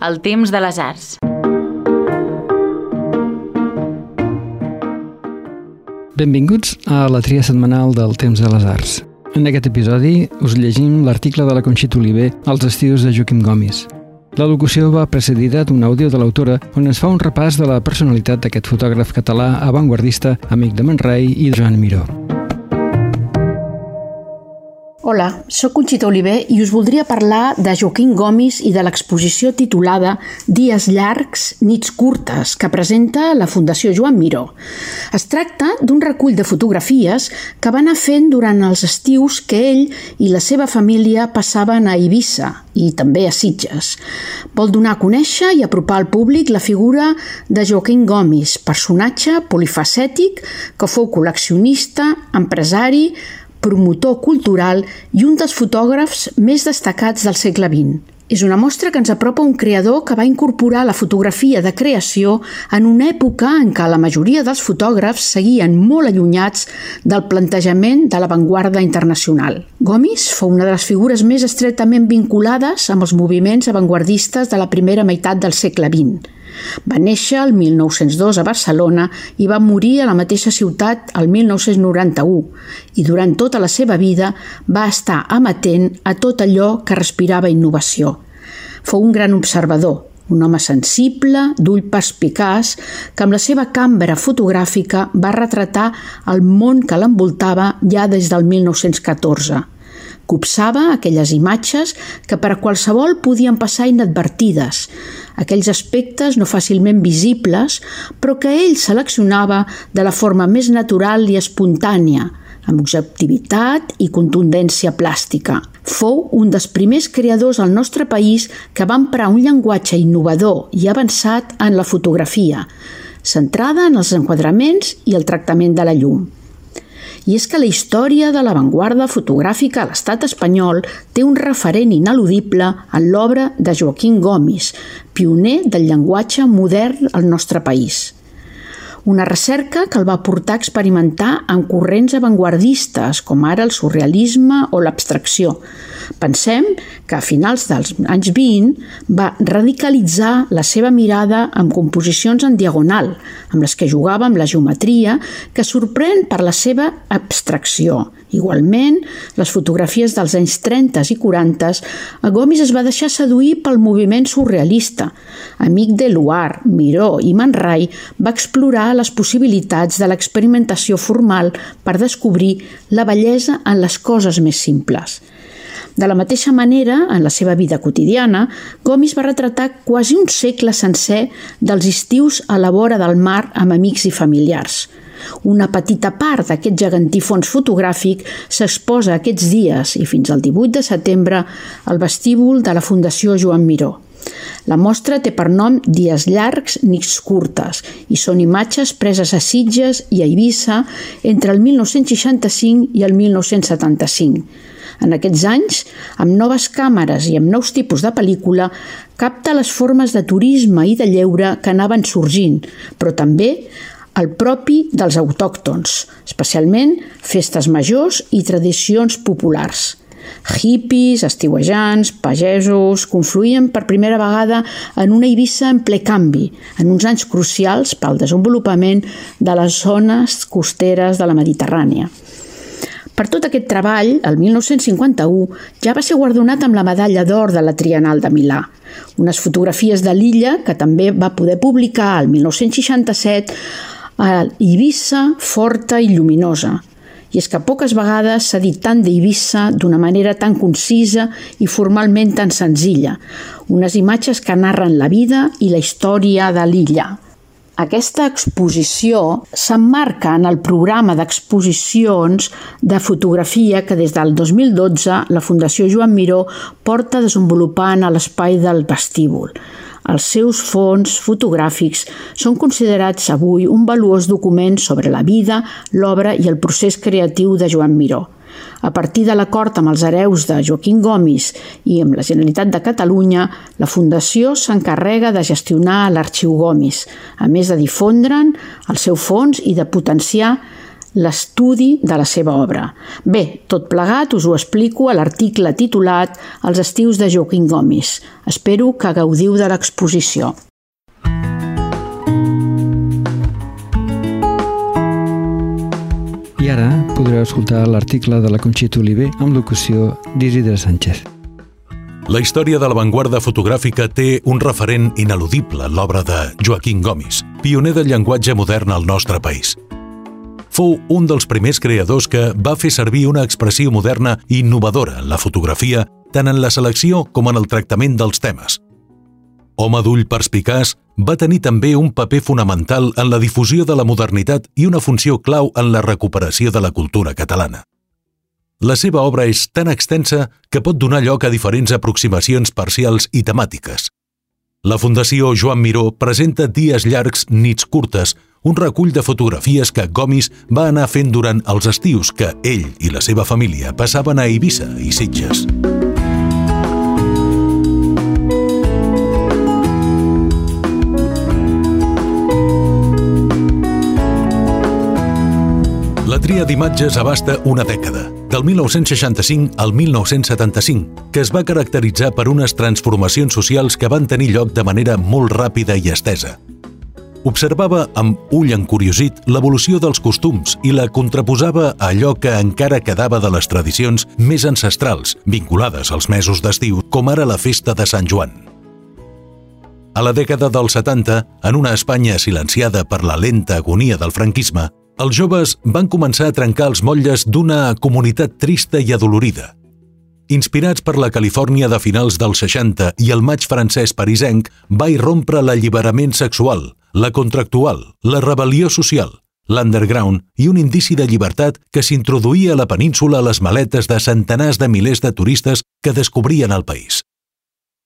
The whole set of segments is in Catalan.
el temps de les arts. Benvinguts a la tria setmanal del Temps de les Arts. En aquest episodi us llegim l'article de la Conxita Oliver als estius de Joaquim Gomis. La locució va precedida d'un àudio de l'autora on es fa un repàs de la personalitat d'aquest fotògraf català avantguardista, amic de Manrai i de Joan Miró. Hola, sóc Conxita Oliver i us voldria parlar de Joaquim Gomis i de l'exposició titulada Dies llargs, nits curtes, que presenta la Fundació Joan Miró. Es tracta d'un recull de fotografies que va anar fent durant els estius que ell i la seva família passaven a Eivissa i també a Sitges. Vol donar a conèixer i apropar al públic la figura de Joaquim Gomis, personatge polifacètic que fou col·leccionista, empresari, promotor cultural i un dels fotògrafs més destacats del segle XX. És una mostra que ens apropa un creador que va incorporar la fotografia de creació en una època en què la majoria dels fotògrafs seguien molt allunyats del plantejament de l'avantguarda internacional. Gomis fou una de les figures més estretament vinculades amb els moviments avantguardistes de la primera meitat del segle XX. Va néixer el 1902 a Barcelona i va morir a la mateixa ciutat el 1991 i durant tota la seva vida va estar amatent a tot allò que respirava innovació. Fou un gran observador, un home sensible, d'ull perspicaç, que amb la seva càmera fotogràfica va retratar el món que l'envoltava ja des del 1914 Copsava aquelles imatges que per a qualsevol podien passar inadvertides, aquells aspectes no fàcilment visibles, però que ell seleccionava de la forma més natural i espontània, amb objectivitat i contundència plàstica. Fou un dels primers creadors al nostre país que va emprar un llenguatge innovador i avançat en la fotografia, centrada en els enquadraments i el tractament de la llum. I és que la història de l'avantguarda fotogràfica a l'estat espanyol té un referent ineludible en l'obra de Joaquim Gomis, pioner del llenguatge modern al nostre país una recerca que el va portar a experimentar amb corrents avantguardistes, com ara el surrealisme o l'abstracció. Pensem que a finals dels anys 20 va radicalitzar la seva mirada amb composicions en diagonal, amb les que jugava amb la geometria, que sorprèn per la seva abstracció Igualment, les fotografies dels anys 30 i 40, a Gomis es va deixar seduir pel moviment surrealista. Amic de Luar, Miró i Man Ray, va explorar les possibilitats de l'experimentació formal per descobrir la bellesa en les coses més simples. De la mateixa manera, en la seva vida quotidiana, Gomis va retratar quasi un segle sencer dels estius a la vora del mar amb amics i familiars – una petita part d'aquest gegantí fons fotogràfic s'exposa aquests dies i fins al 18 de setembre al vestíbul de la Fundació Joan Miró. La mostra té per nom Dies llargs, nits curtes i són imatges preses a Sitges i a Eivissa entre el 1965 i el 1975. En aquests anys, amb noves càmeres i amb nous tipus de pel·lícula, capta les formes de turisme i de lleure que anaven sorgint, però també el propi dels autòctons, especialment festes majors i tradicions populars. Hippies, estiuejants, pagesos, confluïen per primera vegada en una Eivissa en ple canvi, en uns anys crucials pel desenvolupament de les zones costeres de la Mediterrània. Per tot aquest treball, el 1951 ja va ser guardonat amb la medalla d'or de la Trienal de Milà, unes fotografies de l'illa que també va poder publicar el 1967 a Eivissa forta i lluminosa. I és que poques vegades s'ha dit tant d'Eivissa d'una manera tan concisa i formalment tan senzilla. Unes imatges que narren la vida i la història de l'illa. Aquesta exposició s'emmarca en el programa d'exposicions de fotografia que des del 2012 la Fundació Joan Miró porta desenvolupant a l'espai del vestíbul. Els seus fons fotogràfics són considerats avui un valuós document sobre la vida, l'obra i el procés creatiu de Joan Miró. A partir de l'acord amb els hereus de Joaquim Gomis i amb la Generalitat de Catalunya, la Fundació s'encarrega de gestionar l'Arxiu Gomis, a més de difondre'n el seu fons i de potenciar l'estudi de la seva obra. Bé, tot plegat us ho explico a l'article titulat Els estius de Joaquim Gomis. Espero que gaudiu de l'exposició. I ara podreu escoltar l'article de la Conxita Oliver amb locució d'Isidre Sánchez. La història de l'avantguarda fotogràfica té un referent ineludible en l'obra de Joaquim Gomis, pioner del llenguatge modern al nostre país. Fou un dels primers creadors que va fer servir una expressió moderna i innovadora en la fotografia, tant en la selecció com en el tractament dels temes. Home d'ull perspicaç, va tenir també un paper fonamental en la difusió de la modernitat i una funció clau en la recuperació de la cultura catalana. La seva obra és tan extensa que pot donar lloc a diferents aproximacions parcials i temàtiques. La Fundació Joan Miró presenta Dies llargs, nits curtes, un recull de fotografies que Gomis va anar fent durant els estius que ell i la seva família passaven a Eivissa i Sitges. La tria d'imatges abasta una dècada, del 1965 al 1975, que es va caracteritzar per unes transformacions socials que van tenir lloc de manera molt ràpida i estesa. Observava amb ull encuriosit l'evolució dels costums i la contraposava a allò que encara quedava de les tradicions més ancestrals, vinculades als mesos d'estiu, com ara la festa de Sant Joan. A la dècada dels 70, en una Espanya silenciada per la lenta agonia del franquisme, els joves van començar a trencar els motlles d'una comunitat trista i adolorida. Inspirats per la Califòrnia de finals dels 60 i el maig francès parisenc, va irrompre l'alliberament sexual, la contractual, la rebel·lió social, l'underground i un indici de llibertat que s'introduïa a la península a les maletes de centenars de milers de turistes que descobrien el país.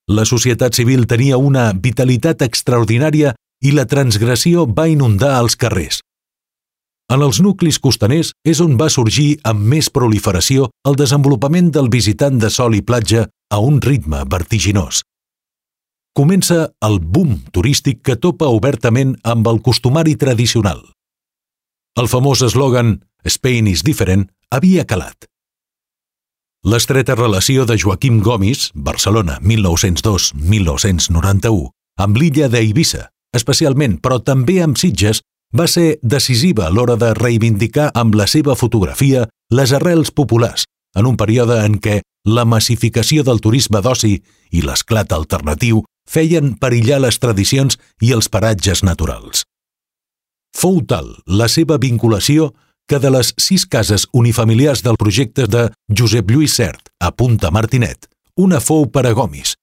La societat civil tenia una vitalitat extraordinària i la transgressió va inundar els carrers, en els nuclis costaners és on va sorgir amb més proliferació el desenvolupament del visitant de sol i platja a un ritme vertiginós. Comença el boom turístic que topa obertament amb el costumari tradicional. El famós eslògan Spain is different havia calat. L'estreta relació de Joaquim Gomis, Barcelona 1902-1991, amb l'illa d'Eivissa, especialment, però també amb Sitges, va ser decisiva a l'hora de reivindicar amb la seva fotografia les arrels populars, en un període en què la massificació del turisme d'oci i l'esclat alternatiu feien perillar les tradicions i els paratges naturals. Fou tal la seva vinculació que de les sis cases unifamiliars del projecte de Josep Lluís Cert a Punta Martinet, una fou per a Gomis.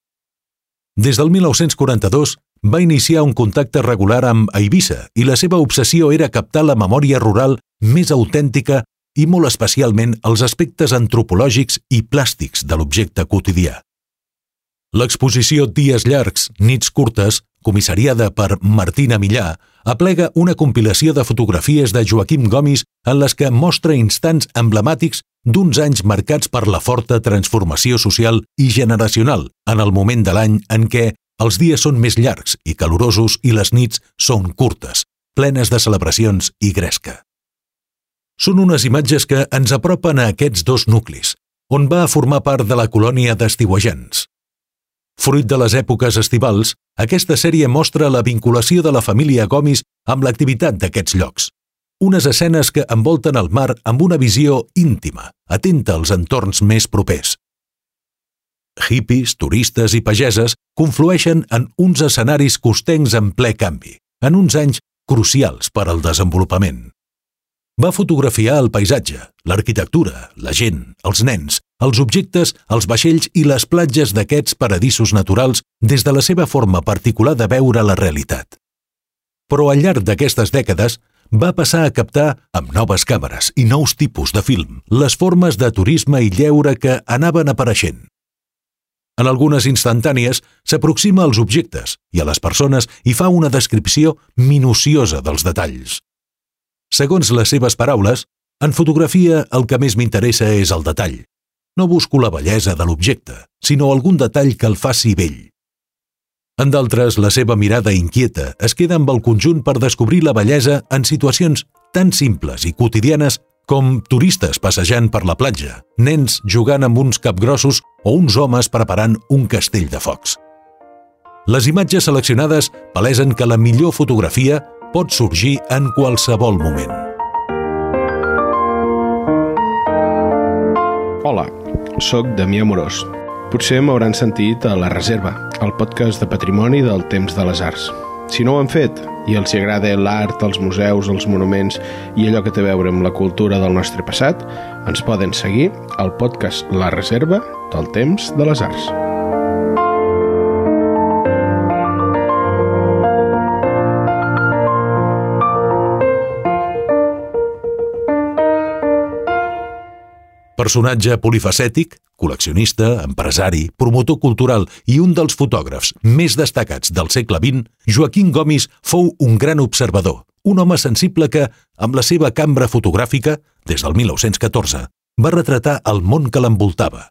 Des del 1942 va iniciar un contacte regular amb Eivissa i la seva obsessió era captar la memòria rural més autèntica i molt especialment els aspectes antropològics i plàstics de l'objecte quotidià. L'exposició Dies llargs, nits curtes, comissariada per Martina Millà, aplega una compilació de fotografies de Joaquim Gomis en les que mostra instants emblemàtics d'uns anys marcats per la forta transformació social i generacional en el moment de l'any en què els dies són més llargs i calorosos i les nits són curtes, plenes de celebracions i gresca. Són unes imatges que ens apropen a aquests dos nuclis, on va formar part de la colònia d'estiuejants. Fruit de les èpoques estivals, aquesta sèrie mostra la vinculació de la família Gomis amb l'activitat d'aquests llocs. Unes escenes que envolten el mar amb una visió íntima, atenta als entorns més propers, hippies, turistes i pageses conflueixen en uns escenaris costencs en ple canvi, en uns anys crucials per al desenvolupament. Va fotografiar el paisatge, l'arquitectura, la gent, els nens, els objectes, els vaixells i les platges d'aquests paradisos naturals des de la seva forma particular de veure la realitat. Però al llarg d'aquestes dècades va passar a captar, amb noves càmeres i nous tipus de film, les formes de turisme i lleure que anaven apareixent, en algunes instantànies s'aproxima als objectes i a les persones i fa una descripció minuciosa dels detalls. Segons les seves paraules, en fotografia el que més m'interessa és el detall. No busco la bellesa de l'objecte, sinó algun detall que el faci vell. En d'altres, la seva mirada inquieta es queda amb el conjunt per descobrir la bellesa en situacions tan simples i quotidianes com turistes passejant per la platja, nens jugant amb uns capgrossos o uns homes preparant un castell de focs. Les imatges seleccionades palesen que la millor fotografia pot sorgir en qualsevol moment. Hola, sóc Damià Morós. Potser m'hauran sentit a La Reserva, el podcast de patrimoni del temps de les arts. Si no ho han fet i els agrada l'art, els museus, els monuments i allò que té a veure amb la cultura del nostre passat, ens poden seguir al podcast La Reserva del temps de les arts. Personatge polifacètic, col·leccionista, empresari, promotor cultural i un dels fotògrafs més destacats del segle XX, Joaquim Gomis fou un gran observador, un home sensible que, amb la seva cambra fotogràfica, des del 1914, va retratar el món que l'envoltava.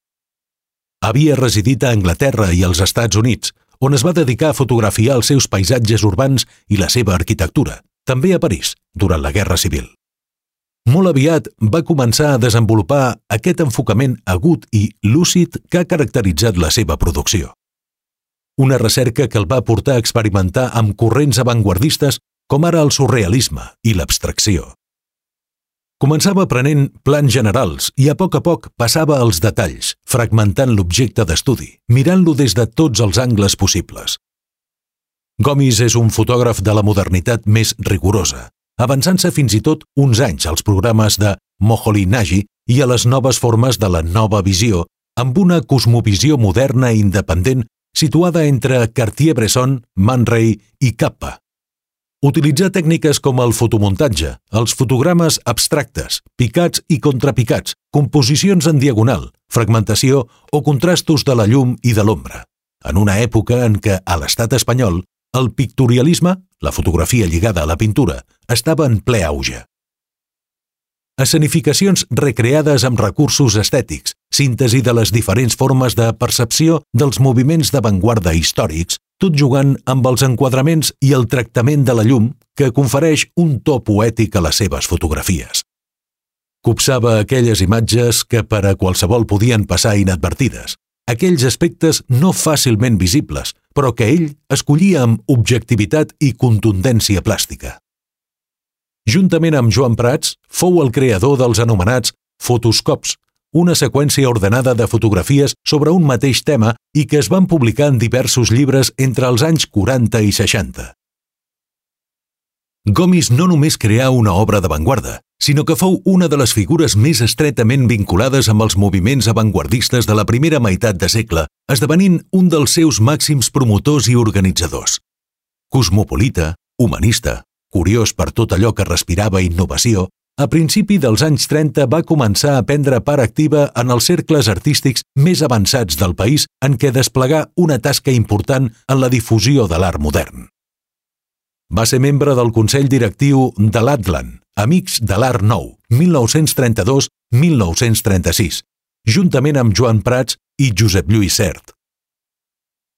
Havia residit a Anglaterra i als Estats Units, on es va dedicar a fotografiar els seus paisatges urbans i la seva arquitectura, també a París, durant la Guerra Civil. Molt aviat va començar a desenvolupar aquest enfocament agut i lúcid que ha caracteritzat la seva producció. Una recerca que el va portar a experimentar amb corrents avantguardistes com ara el surrealisme i l'abstracció. Començava aprenent plans generals i a poc a poc passava als detalls, fragmentant l'objecte d'estudi, mirant-lo des de tots els angles possibles. Gomis és un fotògraf de la modernitat més rigorosa, avançant-se fins i tot uns anys als programes de Moholy-Nagy i a les noves formes de la nova visió, amb una cosmovisió moderna i independent situada entre Cartier-Bresson, Man Ray i Kappa. Utilitzar tècniques com el fotomuntatge, els fotogrames abstractes, picats i contrapicats, composicions en diagonal, fragmentació o contrastos de la llum i de l'ombra, en una època en què a l'estat espanyol el pictorialisme, la fotografia lligada a la pintura, estava en ple auge. Escenificacions recreades amb recursos estètics, síntesi de les diferents formes de percepció dels moviments d'avantguarda històrics, tot jugant amb els enquadraments i el tractament de la llum que confereix un to poètic a les seves fotografies. Copsava aquelles imatges que per a qualsevol podien passar inadvertides, aquells aspectes no fàcilment visibles, però que ell escollia amb objectivitat i contundència plàstica. Juntament amb Joan Prats, fou el creador dels anomenats fotoscops, una seqüència ordenada de fotografies sobre un mateix tema i que es van publicar en diversos llibres entre els anys 40 i 60. Gomis no només creà una obra d'avantguarda, sinó que fou una de les figures més estretament vinculades amb els moviments avantguardistes de la primera meitat de segle, esdevenint un dels seus màxims promotors i organitzadors. Cosmopolita, humanista, curiós per tot allò que respirava innovació, a principi dels anys 30 va començar a prendre part activa en els cercles artístics més avançats del país en què desplegar una tasca important en la difusió de l'art modern. Va ser membre del Consell Directiu de l'Atlan, Amics de l'Art Nou, 1932-1936, juntament amb Joan Prats i Josep Lluís Cert.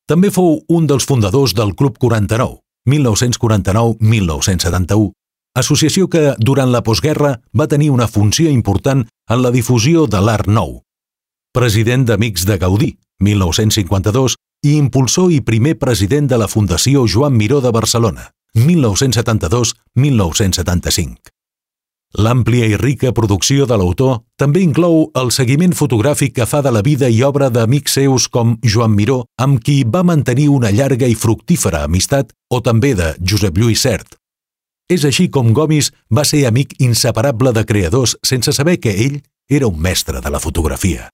També fou un dels fundadors del Club 49, 1949-1971, associació que, durant la postguerra, va tenir una funció important en la difusió de l'art nou. President d'Amics de Gaudí, 1952, i impulsor i primer president de la Fundació Joan Miró de Barcelona, 1972-1975. L'àmplia i rica producció de l'autor també inclou el seguiment fotogràfic que fa de la vida i obra d'amics seus com Joan Miró, amb qui va mantenir una llarga i fructífera amistat, o també de Josep Lluís Cert. És així com Gomis va ser amic inseparable de creadors sense saber que ell era un mestre de la fotografia.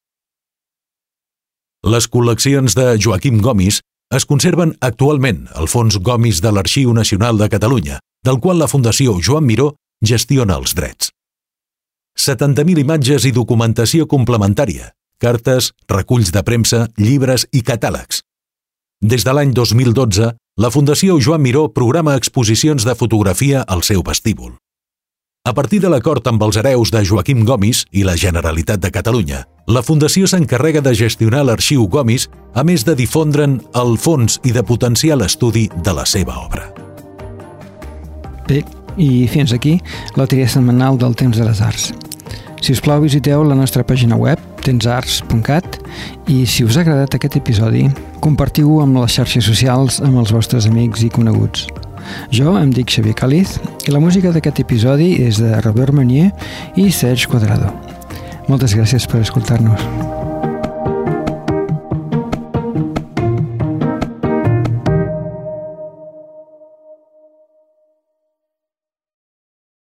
Les col·leccions de Joaquim Gomis es conserven actualment al Fons Gomis de l'Arxiu Nacional de Catalunya, del qual la Fundació Joan Miró gestiona els drets. 70.000 imatges i documentació complementària, cartes, reculls de premsa, llibres i catàlegs. Des de l'any 2012, la Fundació Joan Miró programa exposicions de fotografia al seu vestíbul. A partir de l'acord amb els hereus de Joaquim Gomis i la Generalitat de Catalunya, la Fundació s'encarrega de gestionar l'arxiu Gomis, a més de difondre'n el fons i de potenciar l'estudi de la seva obra. Bé, I fins aquí la tria setmanal del Temps de les Arts. Si us plau, visiteu la nostra pàgina web, tensarts.cat, i si us ha agradat aquest episodi, compartiu-ho amb les xarxes socials amb els vostres amics i coneguts. Jo em dic Xavier Caliz i la música d'aquest episodi és de Robert Meunier i Serge Quadrado. Moltes gràcies per escoltar-nos.